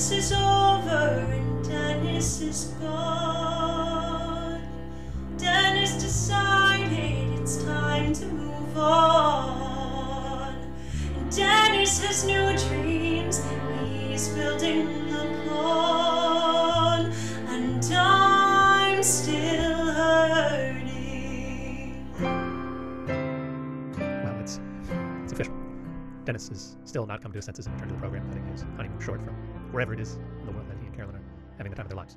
Dennis is over and Dennis is gone. Dennis decided it's time to move on. And Dennis has new dreams, he's building still not come to his senses and return to the program, cutting his honeymoon short from wherever it is in the world that he and Carolyn are having the time of their lives.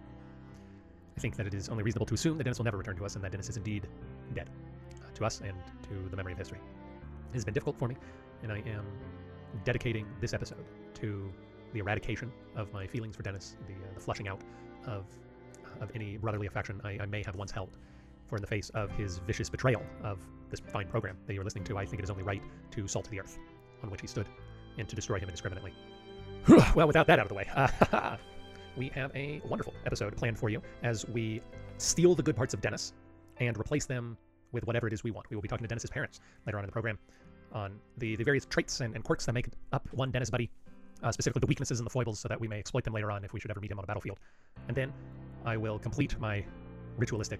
I think that it is only reasonable to assume that Dennis will never return to us and that Dennis is indeed dead uh, to us and to the memory of history. It has been difficult for me, and I am dedicating this episode to the eradication of my feelings for Dennis, the, uh, the flushing out of, of any brotherly affection I, I may have once held. For in the face of his vicious betrayal of this fine program that you're listening to, I think it is only right to salt the earth on which he stood and to destroy him indiscriminately. well, without that out of the way, we have a wonderful episode planned for you as we steal the good parts of Dennis and replace them with whatever it is we want. We will be talking to Dennis's parents later on in the program on the, the various traits and, and quirks that make up one Dennis Budde, uh, specifically the weaknesses and the foibles, so that we may exploit them later on if we should ever meet him on a battlefield. And then I will complete my ritualistic,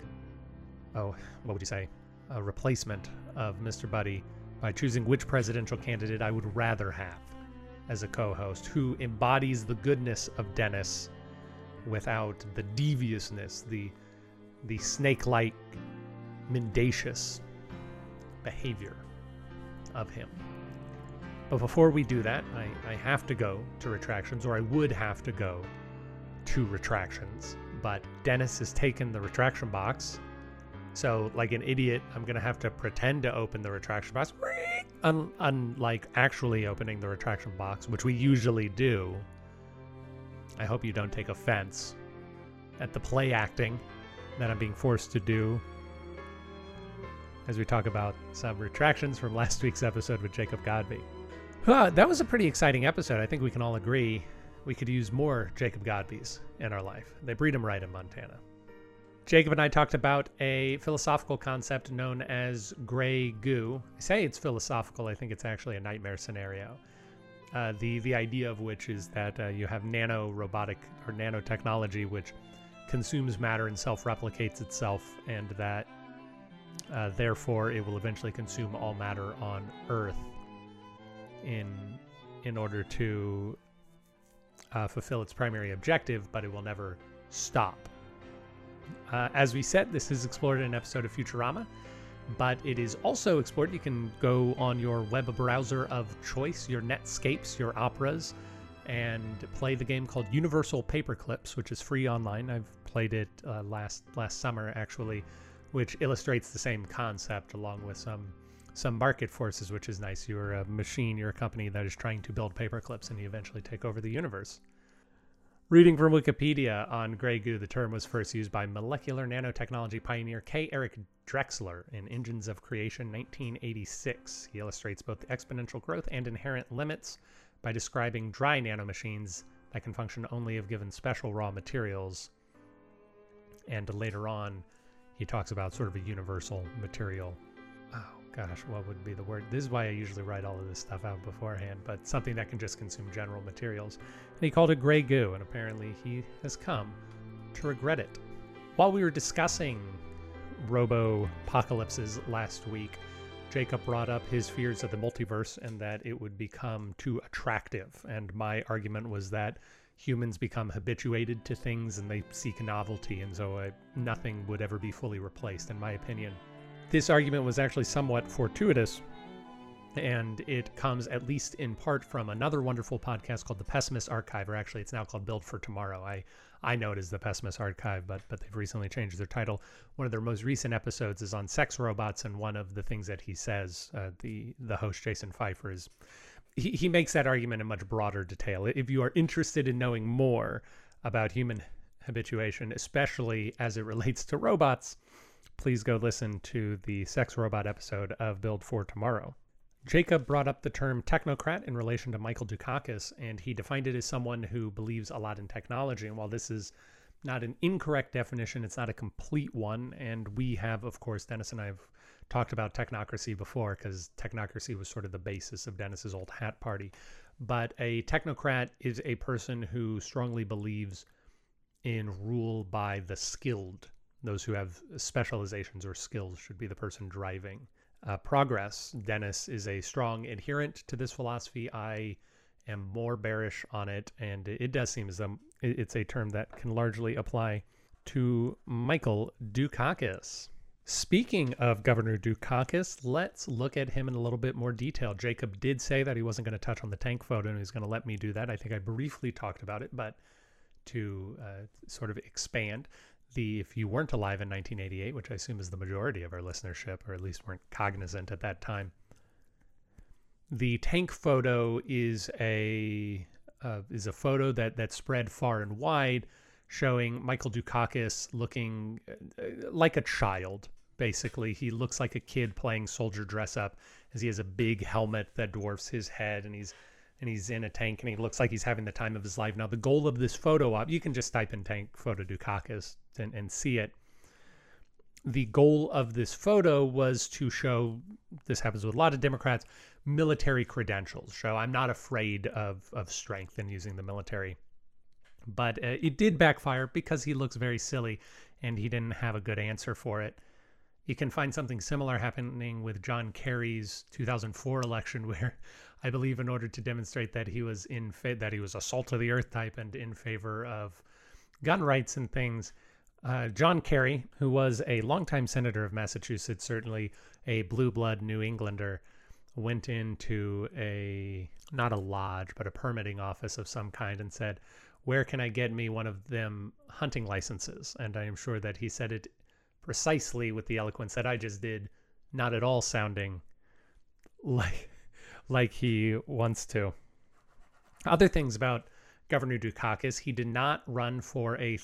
oh, what would you say, a replacement of Mr. Budde by choosing which presidential candidate I would rather have as a co host who embodies the goodness of Dennis without the deviousness, the, the snake like, mendacious behavior of him. But before we do that, I, I have to go to retractions, or I would have to go to retractions. But Dennis has taken the retraction box. So, like an idiot, I'm going to have to pretend to open the retraction box. Un unlike actually opening the retraction box, which we usually do. I hope you don't take offense at the play acting that I'm being forced to do as we talk about some retractions from last week's episode with Jacob Godby. Uh, that was a pretty exciting episode. I think we can all agree we could use more Jacob Godbys in our life. They breed them right in Montana. Jacob and I talked about a philosophical concept known as gray goo. I say it's philosophical, I think it's actually a nightmare scenario. Uh, the, the idea of which is that uh, you have nano robotic or nanotechnology which consumes matter and self replicates itself, and that uh, therefore it will eventually consume all matter on Earth in, in order to uh, fulfill its primary objective, but it will never stop. Uh, as we said, this is explored in an episode of Futurama, but it is also explored. You can go on your web browser of choice, your Netscapes, your Operas, and play the game called Universal Paperclips, which is free online. I've played it uh, last last summer actually, which illustrates the same concept along with some some market forces, which is nice. You're a machine, you're a company that is trying to build paperclips, and you eventually take over the universe. Reading from Wikipedia on Grey Goo, the term was first used by molecular nanotechnology pioneer K. Eric Drexler in Engines of Creation 1986. He illustrates both the exponential growth and inherent limits by describing dry nanomachines that can function only if given special raw materials. And later on, he talks about sort of a universal material. Gosh, what would be the word? This is why I usually write all of this stuff out beforehand, but something that can just consume general materials. And he called it gray goo, and apparently he has come to regret it. While we were discussing robo apocalypses last week, Jacob brought up his fears of the multiverse and that it would become too attractive. And my argument was that humans become habituated to things and they seek novelty, and so uh, nothing would ever be fully replaced, in my opinion. This argument was actually somewhat fortuitous, and it comes at least in part from another wonderful podcast called The Pessimist Archive, or actually it's now called Build for Tomorrow. I I know it is The Pessimist Archive, but but they've recently changed their title. One of their most recent episodes is on sex robots, and one of the things that he says, uh, the the host Jason Feifer is. He, he makes that argument in much broader detail. If you are interested in knowing more about human habituation, especially as it relates to robots, please go listen to the sex robot episode of Build for Tomorrow. Jacob brought up the term technocrat in relation to Michael Dukakis, and he defined it as someone who believes a lot in technology. And while this is not an incorrect definition, it's not a complete one. And we have, of course, Dennis and I have talked about technocracy before because technocracy was sort of the basis of Dennis's old hat party. but a technocrat is a person who strongly believes in rule by the skilled. Those who have specializations or skills should be the person driving uh, progress. Dennis is a strong adherent to this philosophy. I am more bearish on it, and it does seem as though it's a term that can largely apply to Michael Dukakis. Speaking of Governor Dukakis, let's look at him in a little bit more detail. Jacob did say that he wasn't going to touch on the tank photo and he's going to let me do that. I think I briefly talked about it, but to uh, sort of expand, the if you weren't alive in 1988, which I assume is the majority of our listenership, or at least weren't cognizant at that time, the tank photo is a uh, is a photo that that spread far and wide, showing Michael Dukakis looking uh, like a child. Basically, he looks like a kid playing soldier dress up, as he has a big helmet that dwarfs his head, and he's and he's in a tank, and he looks like he's having the time of his life. Now, the goal of this photo op, you can just type in tank photo Dukakis and, and see it. The goal of this photo was to show this happens with a lot of Democrats military credentials. Show I'm not afraid of of strength and using the military. But uh, it did backfire because he looks very silly and he didn't have a good answer for it. You can find something similar happening with John Kerry's 2004 election, where I believe in order to demonstrate that he was in that he was a salt of the earth type and in favor of gun rights and things, uh, John Kerry, who was a longtime senator of Massachusetts, certainly a blue blood New Englander, went into a not a lodge but a permitting office of some kind and said where can i get me one of them hunting licenses? And i am sure that he said it precisely with the eloquence that i just did not at all sounding like like he wants to. Other things about governor dukakis he did not run for a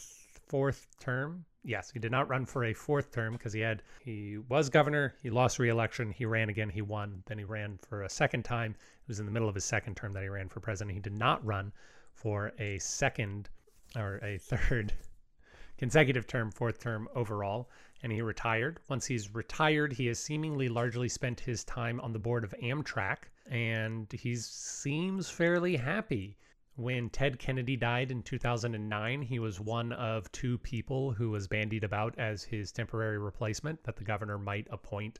fourth term yes, he did not run for a fourth term because he had he was governor, he lost re-election, he ran again, he won, then he ran for a second time. It was in the middle of his second term that he ran for president. He did not run for a second or a third consecutive term, fourth term overall, and he retired. Once he's retired, he has seemingly largely spent his time on the board of Amtrak, and he seems fairly happy when Ted Kennedy died in 2009, he was one of two people who was bandied about as his temporary replacement that the governor might appoint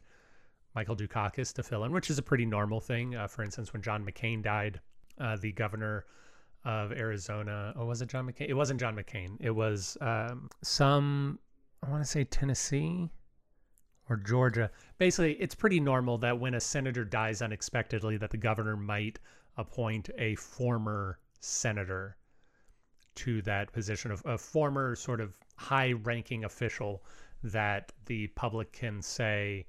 Michael Dukakis to fill in, which is a pretty normal thing. Uh, for instance, when John McCain died, uh, the governor of Arizona, oh, was it John McCain? It wasn't John McCain. It was um, some, I want to say Tennessee or Georgia. Basically, it's pretty normal that when a senator dies unexpectedly, that the governor might appoint a former senator to that position of a former sort of high ranking official that the public can say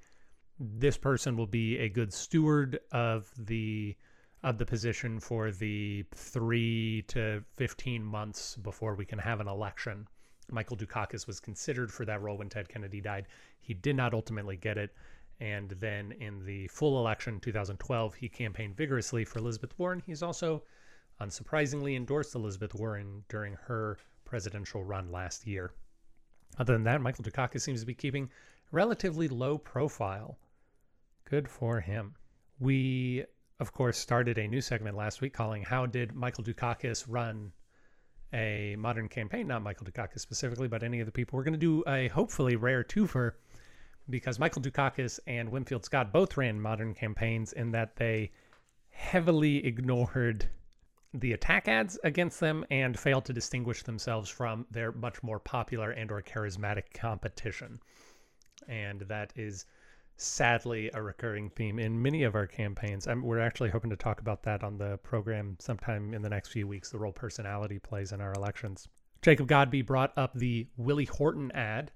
this person will be a good steward of the of the position for the 3 to 15 months before we can have an election. Michael Dukakis was considered for that role when Ted Kennedy died. He did not ultimately get it. And then in the full election, 2012, he campaigned vigorously for Elizabeth Warren. He's also unsurprisingly endorsed Elizabeth Warren during her presidential run last year. Other than that, Michael Dukakis seems to be keeping relatively low profile. Good for him. We, of course, started a new segment last week calling How Did Michael Dukakis Run a Modern Campaign? Not Michael Dukakis specifically, but any of the people. We're going to do a hopefully rare twofer because Michael Dukakis and Winfield Scott both ran modern campaigns in that they heavily ignored the attack ads against them and fail to distinguish themselves from their much more popular and or charismatic competition. And that is sadly a recurring theme in many of our campaigns. I'm, we're actually hoping to talk about that on the program sometime in the next few weeks, the role personality plays in our elections. Jacob Godby brought up the Willie Horton ad.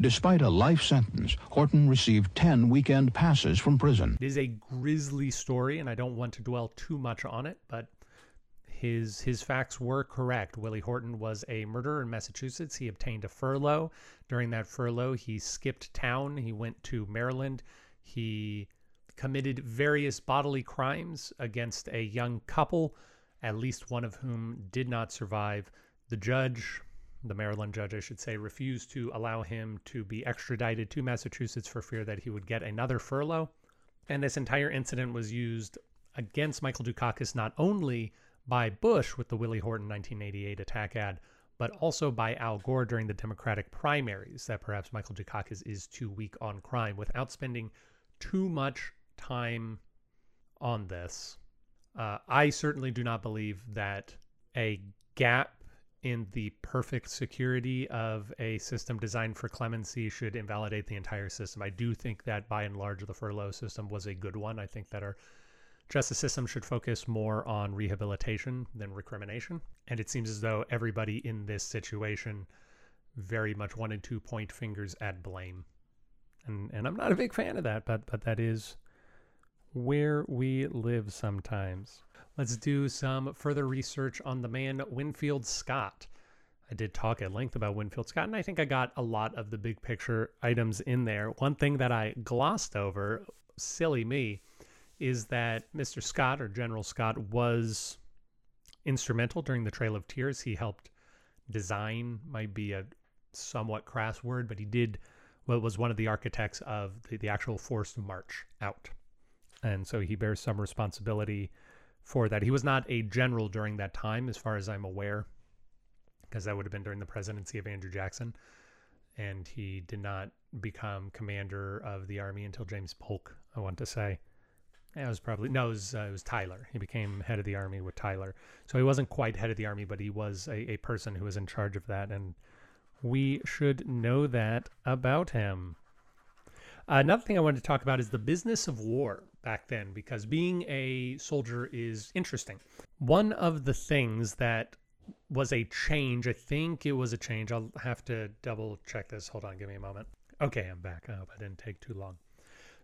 Despite a life sentence, Horton received 10 weekend passes from prison. It is a grisly story, and I don't want to dwell too much on it, but his his facts were correct. Willie Horton was a murderer in Massachusetts. He obtained a furlough. During that furlough, he skipped town. He went to Maryland. He committed various bodily crimes against a young couple, at least one of whom did not survive. The judge, the Maryland judge, I should say, refused to allow him to be extradited to Massachusetts for fear that he would get another furlough. And this entire incident was used against Michael Dukakis not only by Bush with the Willie Horton 1988 attack ad, but also by Al Gore during the Democratic primaries that perhaps Michael Dukakis is too weak on crime without spending too much time on this. Uh, I certainly do not believe that a gap in the perfect security of a system designed for clemency should invalidate the entire system. I do think that by and large the furlough system was a good one. I think that our justice system should focus more on rehabilitation than recrimination. And it seems as though everybody in this situation very much wanted to point fingers at blame. And and I'm not a big fan of that, but but that is where we live sometimes. Let's do some further research on the man Winfield Scott. I did talk at length about Winfield Scott, and I think I got a lot of the big picture items in there. One thing that I glossed over, silly me, is that Mr. Scott or General Scott was instrumental during the Trail of Tears. He helped design, might be a somewhat crass word, but he did what well, was one of the architects of the, the actual forced march out. And so he bears some responsibility for that. He was not a general during that time, as far as I'm aware, because that would have been during the presidency of Andrew Jackson. And he did not become commander of the army until James Polk, I want to say. It was probably, no, it was, uh, it was Tyler. He became head of the army with Tyler. So he wasn't quite head of the army, but he was a, a person who was in charge of that. And we should know that about him. Another thing I wanted to talk about is the business of war back then, because being a soldier is interesting. One of the things that was a change, I think it was a change. I'll have to double check this. Hold on, give me a moment. Okay, I'm back. I hope I didn't take too long.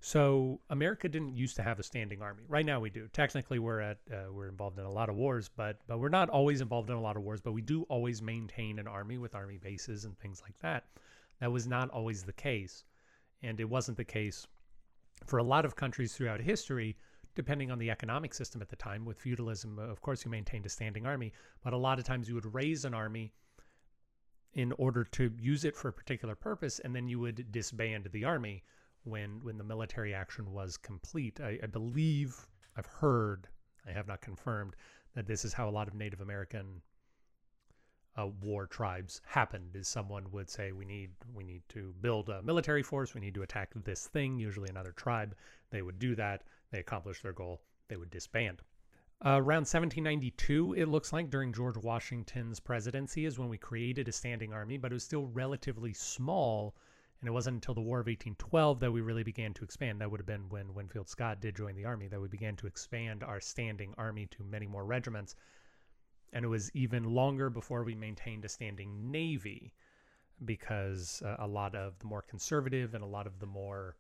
So America didn't used to have a standing army. Right now we do. Technically, we're at uh, we're involved in a lot of wars, but but we're not always involved in a lot of wars. But we do always maintain an army with army bases and things like that. That was not always the case and it wasn't the case for a lot of countries throughout history, depending on the economic system at the time. With feudalism, of course, you maintained a standing army, but a lot of times you would raise an army in order to use it for a particular purpose, and then you would disband the army when when the military action was complete. I, I believe I've heard, I have not confirmed, that this is how a lot of Native American uh, war tribes happened is someone would say we need we need to build a military force. We need to attack this thing. Usually another tribe they would do that. They accomplish their goal. They would disband. Uh, around 1792 it looks like during george washington's presidency is when we created a standing army but it was still relatively small and it wasn't until the war of 1812 that we really began to expand that would have been when winfield scott did join the army that we began to expand our standing army to many more regiments and it was even longer before we maintained a standing navy because uh, a lot of the more conservative and a lot of the more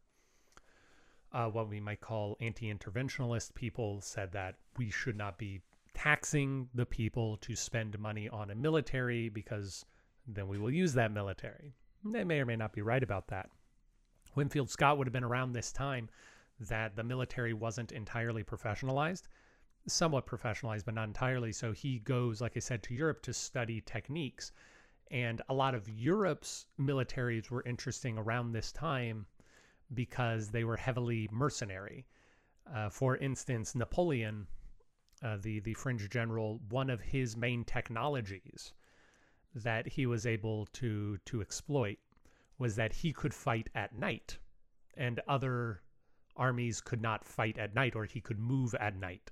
uh, what we might call anti-interventionalist people said that we should not be taxing the people to spend money on a military because then we will use that military. They may or may not be right about that. Winfield Scott would have been around this time that the military wasn't entirely professionalized somewhat professionalized, but not entirely. So he goes, like I said, to Europe to study techniques. And a lot of Europe's militaries were interesting around this time because they were heavily mercenary. Uh, for instance, Napoleon, uh, the the French general, one of his main technologies that he was able to to exploit was that he could fight at night, and other armies could not fight at night, or he could move at night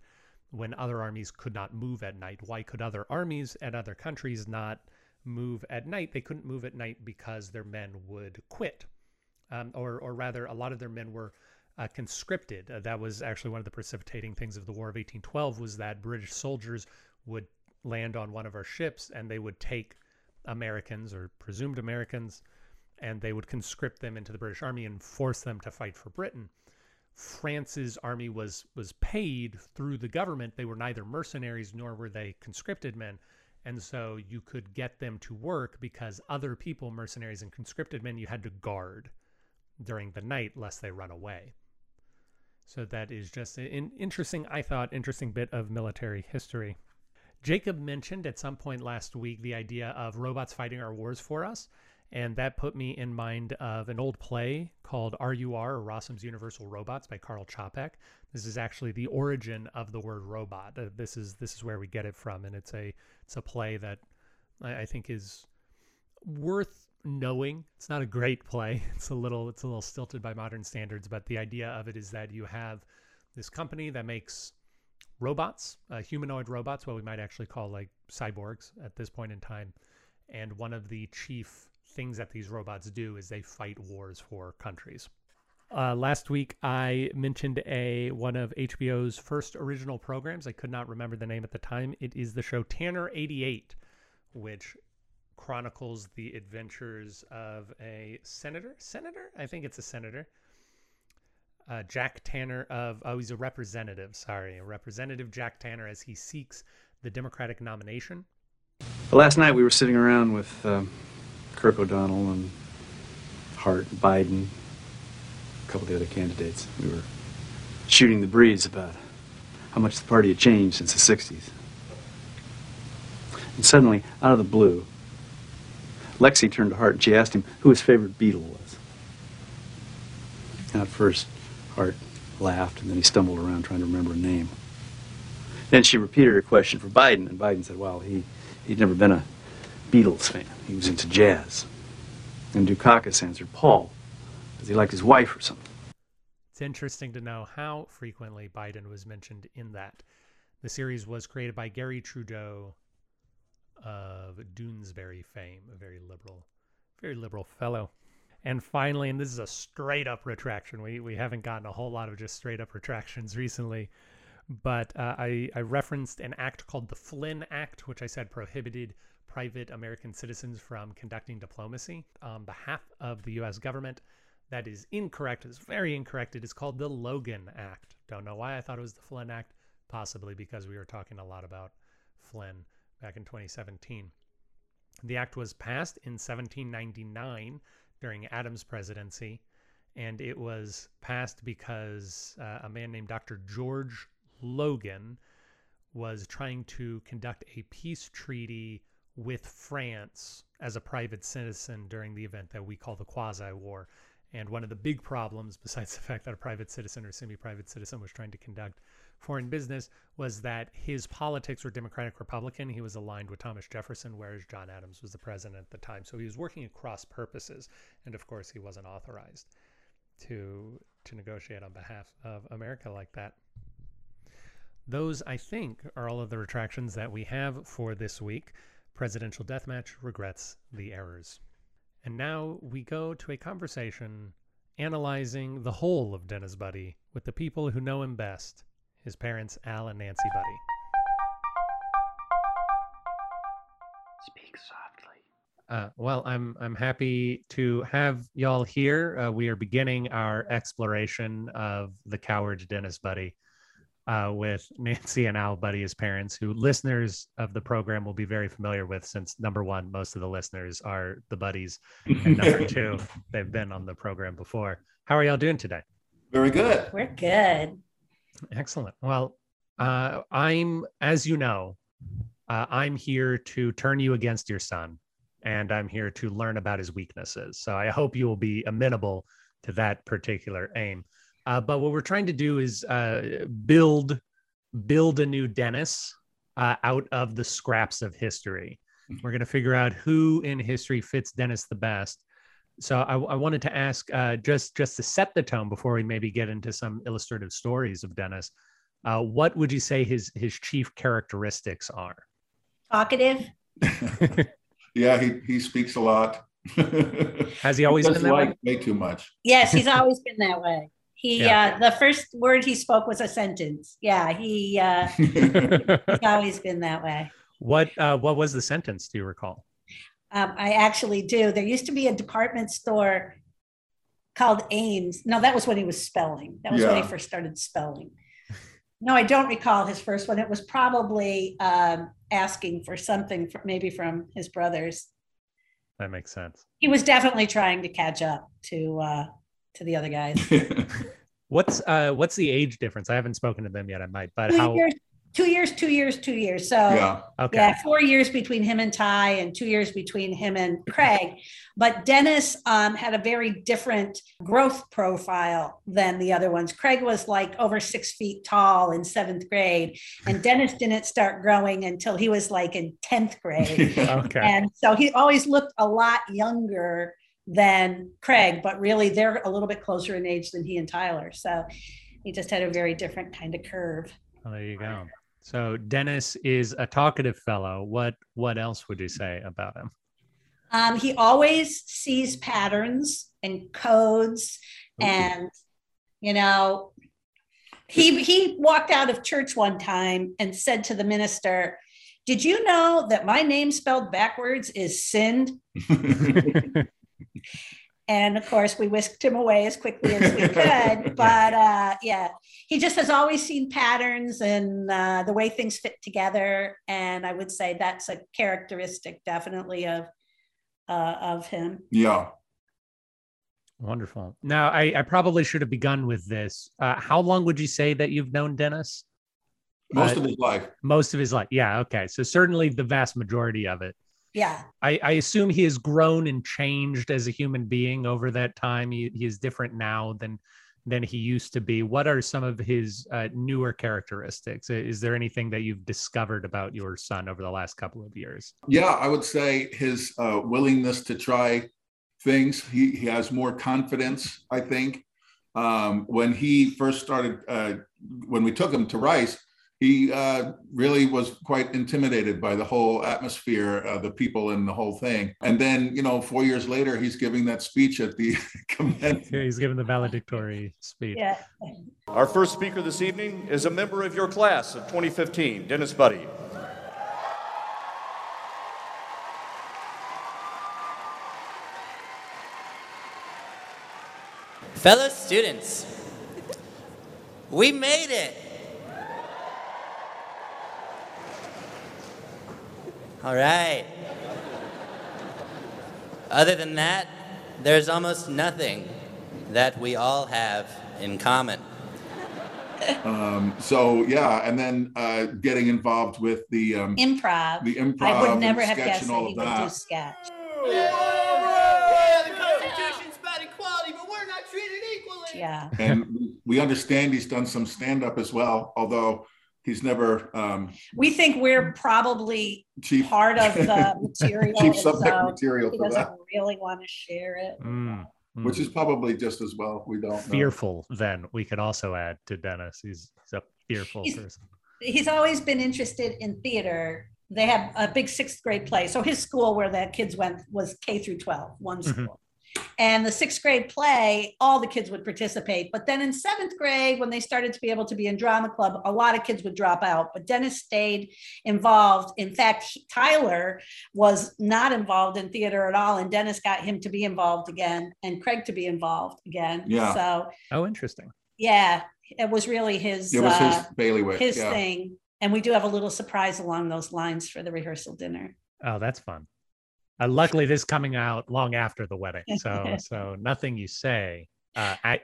when other armies could not move at night. Why could other armies and other countries not move at night? They couldn't move at night because their men would quit. Um, or, or rather, a lot of their men were uh, conscripted. Uh, that was actually one of the precipitating things of the War of 1812 was that British soldiers would land on one of our ships and they would take Americans or presumed Americans and they would conscript them into the British Army and force them to fight for Britain. France's army was was paid through the government. They were neither mercenaries nor were they conscripted men. And so you could get them to work because other people, mercenaries and conscripted men, you had to guard during the night lest they run away. So that is just an interesting, I thought, interesting bit of military history. Jacob mentioned at some point last week the idea of robots fighting our wars for us. And that put me in mind of an old play called RUR, or Rossum's Universal Robots by Carl Čapek. This is actually the origin of the word robot. Uh, this is this is where we get it from, and it's a it's a play that I, I think is worth knowing. It's not a great play. It's a little it's a little stilted by modern standards, but the idea of it is that you have this company that makes robots, uh, humanoid robots, what we might actually call like cyborgs at this point in time. And one of the chief things that these robots do is they fight wars for countries. Uh, last week, I mentioned a one of HBO's first original programs. I could not remember the name at the time. It is the show Tanner 88, which chronicles the adventures of a senator. Senator? I think it's a senator. Uh, Jack Tanner of, oh, he's a representative, sorry, a representative Jack Tanner as he seeks the Democratic nomination. last night we were sitting around with um, Kirk O'Donnell and Hart, Biden, a couple of the other candidates. We were shooting the breeze about how much the party had changed since the 60s. And suddenly, out of the blue, Lexi turned to Hart and she asked him who his favorite Beatle was. At first, Hart laughed and then he stumbled around trying to remember a name. Then she repeated her question for Biden, and Biden said, well, he, he'd never been a Beatles fan. He was into jazz. And Dukakis answered Paul, because he liked his wife or something. It's interesting to know how frequently Biden was mentioned in that. The series was created by Garry Trudeau of Doonesbury fame, a very liberal, very liberal fellow. And finally, and this is a straight up retraction. We we haven't gotten a whole lot of just straight up retractions recently, but uh, I I referenced an act called the Flynn Act, which I said prohibited private American citizens from conducting diplomacy on behalf of the U.S. government. That is incorrect. It's very incorrect. It is called the Logan Act. Don't know why I thought it was the Flynn Act. Possibly because we were talking a lot about Flynn back in 2017. The act was passed in 1799 during Adams' presidency, and it was passed because uh, a man named Dr. George Logan was trying to conduct a peace treaty with France as a private citizen during the event that we call the Quasi War. And one of the big problems, besides the fact that a private citizen or semi private citizen was trying to conduct foreign business, was that his politics were Democratic Republican. He was aligned with Thomas Jefferson, whereas John Adams was the president at the time. So he was working across purposes. And of course, he wasn't authorized to, to negotiate on behalf of America like that. Those, I think, are all of the retractions that we have for this week. Presidential Deathmatch regrets the errors. And now we go to a conversation analyzing the whole of Dennis Budde with the people who know him best his parents, Al and Nancy Budde. Speak softly. Uh, well, I'm I'm happy to have y'all here. Uh, we are beginning our exploration of the coward Dennis Budde uh, with Nancy and Al Budde as parents, who listeners of the program will be very familiar with, since number one, most of the listeners are the buddies, and number two, they've been on the program before. How are y'all doing today? Very good. We're good. Excellent. Well, uh, I'm, as you know, uh, I'm here to turn you against your son, and I'm here to learn about his weaknesses. So I hope you will be amenable to that particular aim. Uh, but what we're trying to do is uh, build build a new Dennis uh, out of the scraps of history. We're going to figure out who in history fits Dennis the best. So I, I wanted to ask uh, just just to set the tone before we maybe get into some illustrative stories of Dennis. Uh, what would you say his his chief characteristics are? Talkative. yeah, he, he speaks a lot. Has he always he been that like way? way too much. Yes, he's always been that way. He Yeah. uh the first word he spoke was a sentence. Yeah, he uh he's always been that way. what uh, what was the sentence? Do you recall? Um, I actually do. There used to be a department store called Ames. No, that was when he was spelling. That was when he first started spelling. No, I don't recall his first one. It was probably um, asking for something, for, maybe from his brothers. That makes sense. He was definitely trying to catch up to uh, to the other guys. What's uh what's the age difference? I haven't spoken to them yet. I might, but Two how years, two years, two years, two years. So Yeah. Okay. yeah, four years between him and Ty, and two years between him and Craig. But Dennis um, had a very different growth profile than the other ones. Craig was like over six feet tall in seventh grade, and Dennis didn't start growing until he was like in tenth grade. Yeah. Okay. And so he always looked a lot younger than Craig, but really they're a little bit closer in age than he and Tyler. So he just had a very different kind of curve. Well, there you go. So Dennis is a talkative fellow. What what else would you say about him? Um, he always sees patterns and codes, and you know, he he walked out of church one time and said to the minister, "Did you know that my name spelled backwards is sinned?" And of course, we whisked him away as quickly as we could. But uh, yeah, he just has always seen patterns and uh, the way things fit together. And I would say that's a characteristic, definitely, of uh, of him. yeah. Wonderful. Now, I, I probably should have begun with this. Uh, how long would you say that you've known Dennis? Most Uh, of his life. Most of his life. Yeah. Okay. So certainly the vast majority of it. Yeah, I, I assume he has grown and changed as a human being over that time. He, he is different now than than he used to be. What are some of his uh, newer characteristics? Is there anything that you've discovered about your son over the last couple of years? Yeah, I would say his uh, willingness to try things. He, he has more confidence, I think. Um, when he first started, uh, when we took him to Rice, he uh, really was quite intimidated by the whole atmosphere, uh, the people, and the whole thing. And then, you know, four years later, he's giving that speech at the convention. Yeah, he's given the valedictory speech. yeah. Our first speaker this evening is a member of your class of 2015, Dennis Budde. Fellow students, we made it. All right. Other than that, there's almost nothing that we all have in common. Um, so yeah, and then uh, getting involved with the um, Improv. the I improv would and never have sketch guessed and that all he of would do that. sketch. the Constitution's about equality, but we're not treated equally. Yeah. and we understand he's done some stand up as well, although he's never um, We think we're probably chief part of the material. chief subject so material He for doesn't that, really want to share it. Mm, mm. which is probably just as well. We don't know. fearful. Then we could also add to Dennis. He's, he's a fearful He's- person. he's always been interested in theater. They have a big sixth grade play. So his school where the kids went was K through 12, one Mhm. school. And the sixth grade play, all the kids would participate. But then in seventh grade, when they started to be able to be in drama club, a lot of kids would drop out. But Dennis stayed involved. In fact, he- Tyler was not involved in theater at all. And Dennis got him to be involved again and Craig to be involved again. Yeah. So, Oh, interesting. yeah, it was really his. It was his uh, bailiwick. his yeah. thing. And we do have a little surprise along those lines for the rehearsal dinner. Oh, that's fun. Uh, luckily, this is coming out long after the wedding, so so nothing you say, uh, I,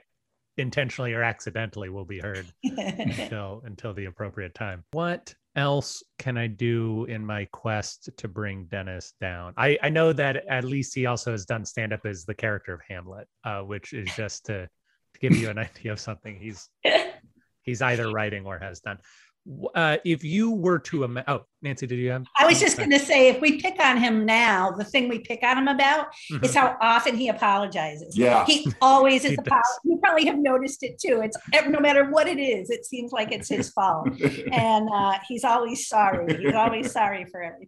intentionally or accidentally, will be heard until until the appropriate time. What else can I do in my quest to bring Dennis down? I I know that at least he also has done stand up as the character of Hamlet, uh, which is just to, to give you an idea of something he's he's either writing or has done. W- Uh, if you were to ima- oh Nancy, did you have? I was just going to say, if we pick on him now, the thing we pick on him about Mhm. is how often he apologizes. Yeah. He always is He apologizing. You probably have noticed it too. It's no matter what it is, it seems like it's his fault. and uh, he's always sorry. He's always sorry for everything.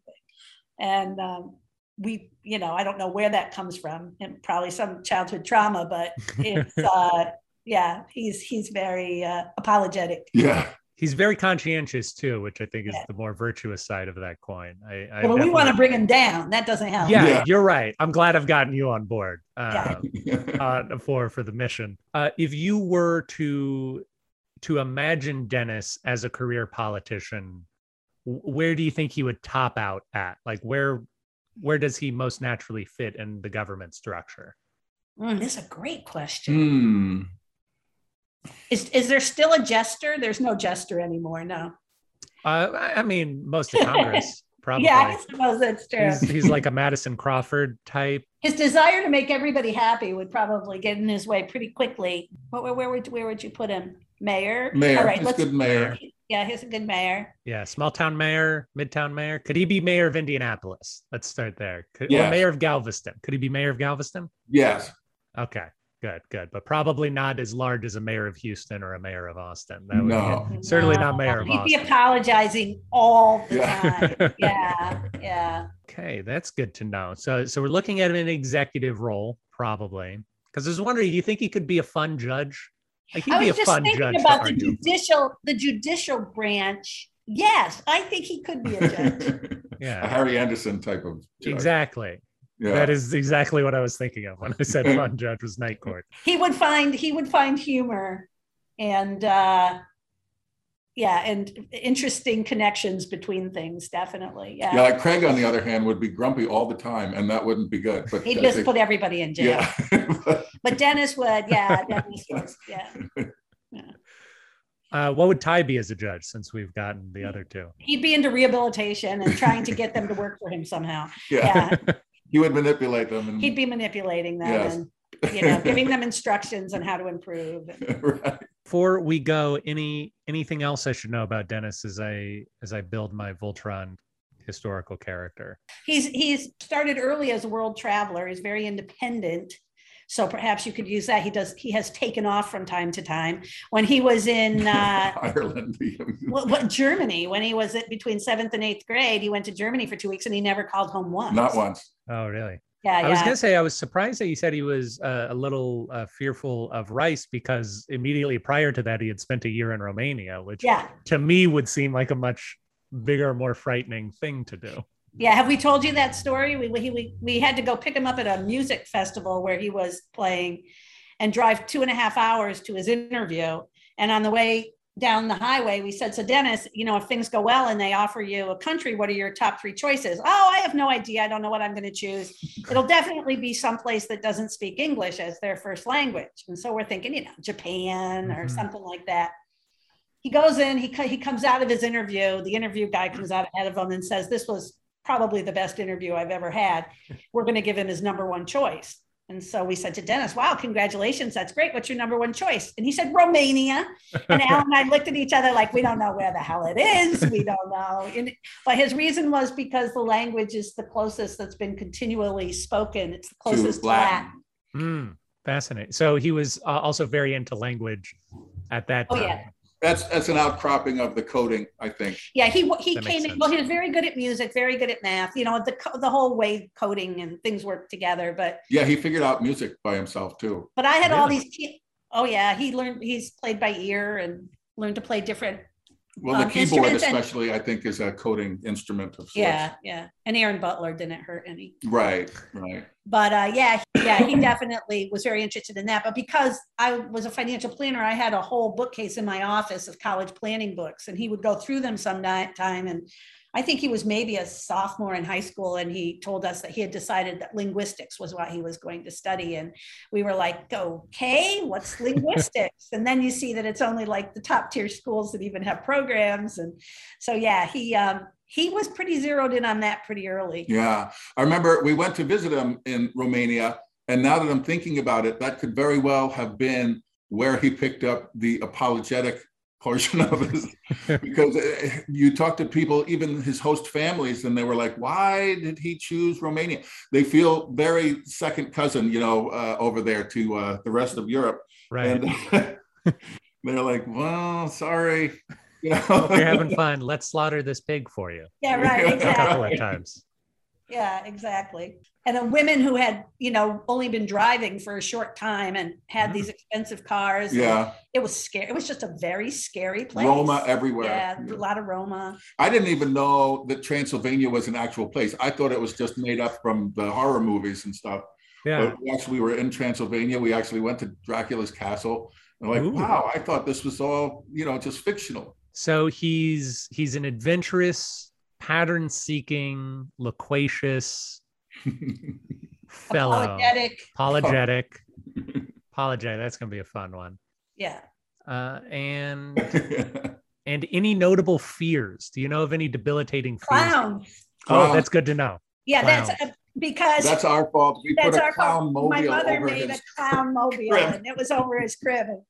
And um, we, you know, I don't know where that comes from, and probably some childhood trauma, but it's, uh, yeah, he's he's very uh, apologetic. yeah. He's very conscientious too, which I think is Yeah. the more virtuous side of that coin. I, I Well, we want to bring him down. That doesn't help. Yeah, Yeah. you're right. I'm glad I've gotten you on board Yeah. uh, uh, for for the mission. Uh, if you were to to imagine Dennis as a career politician, where do you think he would top out at? Like where where does he most naturally fit in the government structure? Mm, this is a great question. Hmm. Is is there still a jester? There's no jester anymore. No. Uh, I I mean, most of Congress probably. Yeah, I suppose that's true. He's, he's like a Madison Crawford type. His desire to make everybody happy would probably get in his way pretty quickly. Where, where, where would where would you put him? Mayor. Mayor. All right, He's let's. good mayor. Yeah, he's a good mayor. Yeah, small town mayor, midtown mayor. Could he be mayor of Indianapolis? Let's start there. Could, Yes. Or mayor of Galveston. Could he be mayor of Galveston? Yes. Okay, good, good. But probably not as large as a mayor of Houston or a mayor of Austin. That would No. be certainly not mayor of He'd be apologizing all the Yeah. time. Yeah, yeah. Okay, that's good to know. So, so we're looking at an executive role, probably. Because I was wondering, do you think he could be a fun judge? Like he'd I be a was just fun thinking judge about the argue. judicial, the judicial branch. Yes, I think he could be a judge. yeah, a Harry Anderson type of. judge. exactly. Yeah. That is exactly what I was thinking of when I said fun judge was night court. he would find he would find humor and uh yeah and interesting connections between things definitely yeah, yeah, like Craig, on the other hand, would be grumpy all the time, and that wouldn't be good. But he'd just think- put everybody in jail yeah. but dennis would yeah dennis would yeah Uh, what would Ty be as a judge since we've gotten the other two? he'd be into rehabilitation and trying to get them to work for him somehow yeah. yeah he would manipulate them. And, he'd be manipulating them Yes. and you know giving them instructions on how to improve right. Before we go, any anything else I should know about Dennis as I as I build my Voltron historical character? he's he's started early as a world traveler he's very independent so perhaps you could use that he does he has taken off from time to time when he was in uh Ireland. what, what germany when he was at between seventh and eighth grade he went to germany for two weeks and he never called home once Not once. Oh, really? yeah I was gonna say I was surprised that you said he was uh, a little uh, fearful of rice because immediately prior to that he had spent a year in Romania, which yeah to me would seem like a much bigger, more frightening thing to do. Yeah have we told you that story? We, we we we had to go pick him up at a music festival where he was playing and drive two and a half hours to his interview. And on the way down the highway we said so dennis you know if things go well and they offer you a country what are your top three choices? Oh i have no idea. I don't know what i'm going to choose it'll definitely be someplace that doesn't speak english as their first language. And so we're thinking you know japan or Mhm. something like that. He goes in he, he comes out of his interview. The interview guy comes out ahead of him and says this was probably the best interview i've ever had we're going to give him his number one choice and so we said to dennis wow congratulations that's great what's your number one choice and he said romania and al and i looked at each other like we don't know where the hell it is we don't know and, but his reason was because the language is the closest that's been continually spoken it's the closest to Latin. latin Hmm, fascinating. So he was uh, also very into language at that Oh, time. yeah. That's that's an outcropping of the coding, I think. Yeah, he he That came in. sense. Well, he was very good at music, very good at math. You know, the the whole way coding and things work together. But Yeah, he figured out music by himself too. but I had all these. Oh yeah, he learned. He's played by ear and learned to play different. Well, the Um, keyboard instruments and- especially, I think, is a coding instrument of sorts. Yeah, yeah. And Aaron Butler didn't hurt any. Right, right. But uh, yeah, yeah, he definitely was very interested in that. But because I was a financial planner, I had a whole bookcase in my office of college planning books, and he would go through them some time. And I think he was maybe a sophomore in high school, and he told us that he had decided that linguistics was what he was going to study. And we were like, okay, what's linguistics? and then you see that it's only like the top tier schools that even have programs. And so yeah, he um, he was pretty zeroed in on that pretty early. Yeah. I remember we went to visit him in Romania. And now that I'm thinking about it, that could very well have been where he picked up the apologetic portion of his because uh, you talk to people even his host families and they were like why did he choose romania they feel very second cousin you know uh, over there to uh, the rest of europe Right. and they're like well sorry you know Hope you're having fun. Let's slaughter this pig for you Yeah, right. Yeah. a couple of times. Yeah, exactly. And the women who had, you know, only been driving for a short time and had these mm. expensive cars. Yeah. It was scary. It was just a very scary place. roma everywhere Yeah, a lot of Roma. I didn't even know that Transylvania was an actual place. I thought it was just made up from the horror movies and stuff. Yeah. But we actually were in Transylvania. We actually went to Dracula's castle. And like, Ooh. wow, I thought this was all, you know, just fictional. So he's he's an adventurous, pattern-seeking, loquacious fellow, Apologetic. apologetic, apologetic. That's gonna be a fun one. Yeah. Uh, and And any notable fears? Do you know of any debilitating fears? Clown. Oh, Clown. that's good to know. Yeah, that's Clown. uh, because That's our fault. We put that's a our clown fault. My mother over made his. a clown mobile crib. and it was over his crib. And,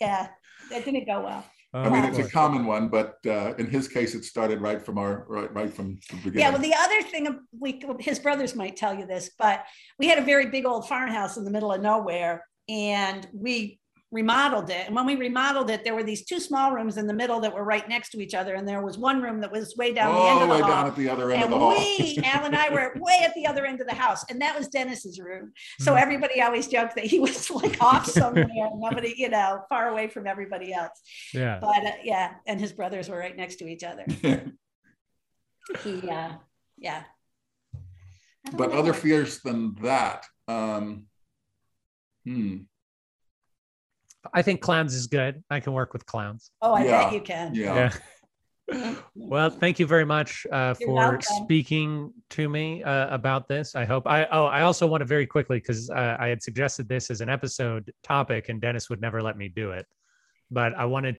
yeah, that didn't go well. I mean, Oh, it's a common one, but uh, in his case, it started right from our right, right from the beginning. Yeah, well, the other thing we his brothers might tell you this, but we had a very big old farmhouse in the middle of nowhere, and we remodeled it. And when we remodeled it, there were these two small rooms in the middle that were right next to each other, and there was one room that was way down the end of the the way down at the other end of And the hall. we, Al and I, were way at the other end of the house, and that was Dennis's room. So Mhm. everybody always joked that he was like off somewhere, nobody, you know, far away from everybody else. Yeah. But uh, yeah, and his brothers were right next to each other. He, uh, yeah. But know. other fears than that. Um, hmm. I think clowns is good. I can work with clowns. Oh, I Yeah. bet you can. Yeah. Well, thank you very much uh, for welcome. speaking to me uh, about this. I hope I oh I also want to very quickly because uh, I had suggested this as an episode topic and Dennis would never let me do it, but I wanted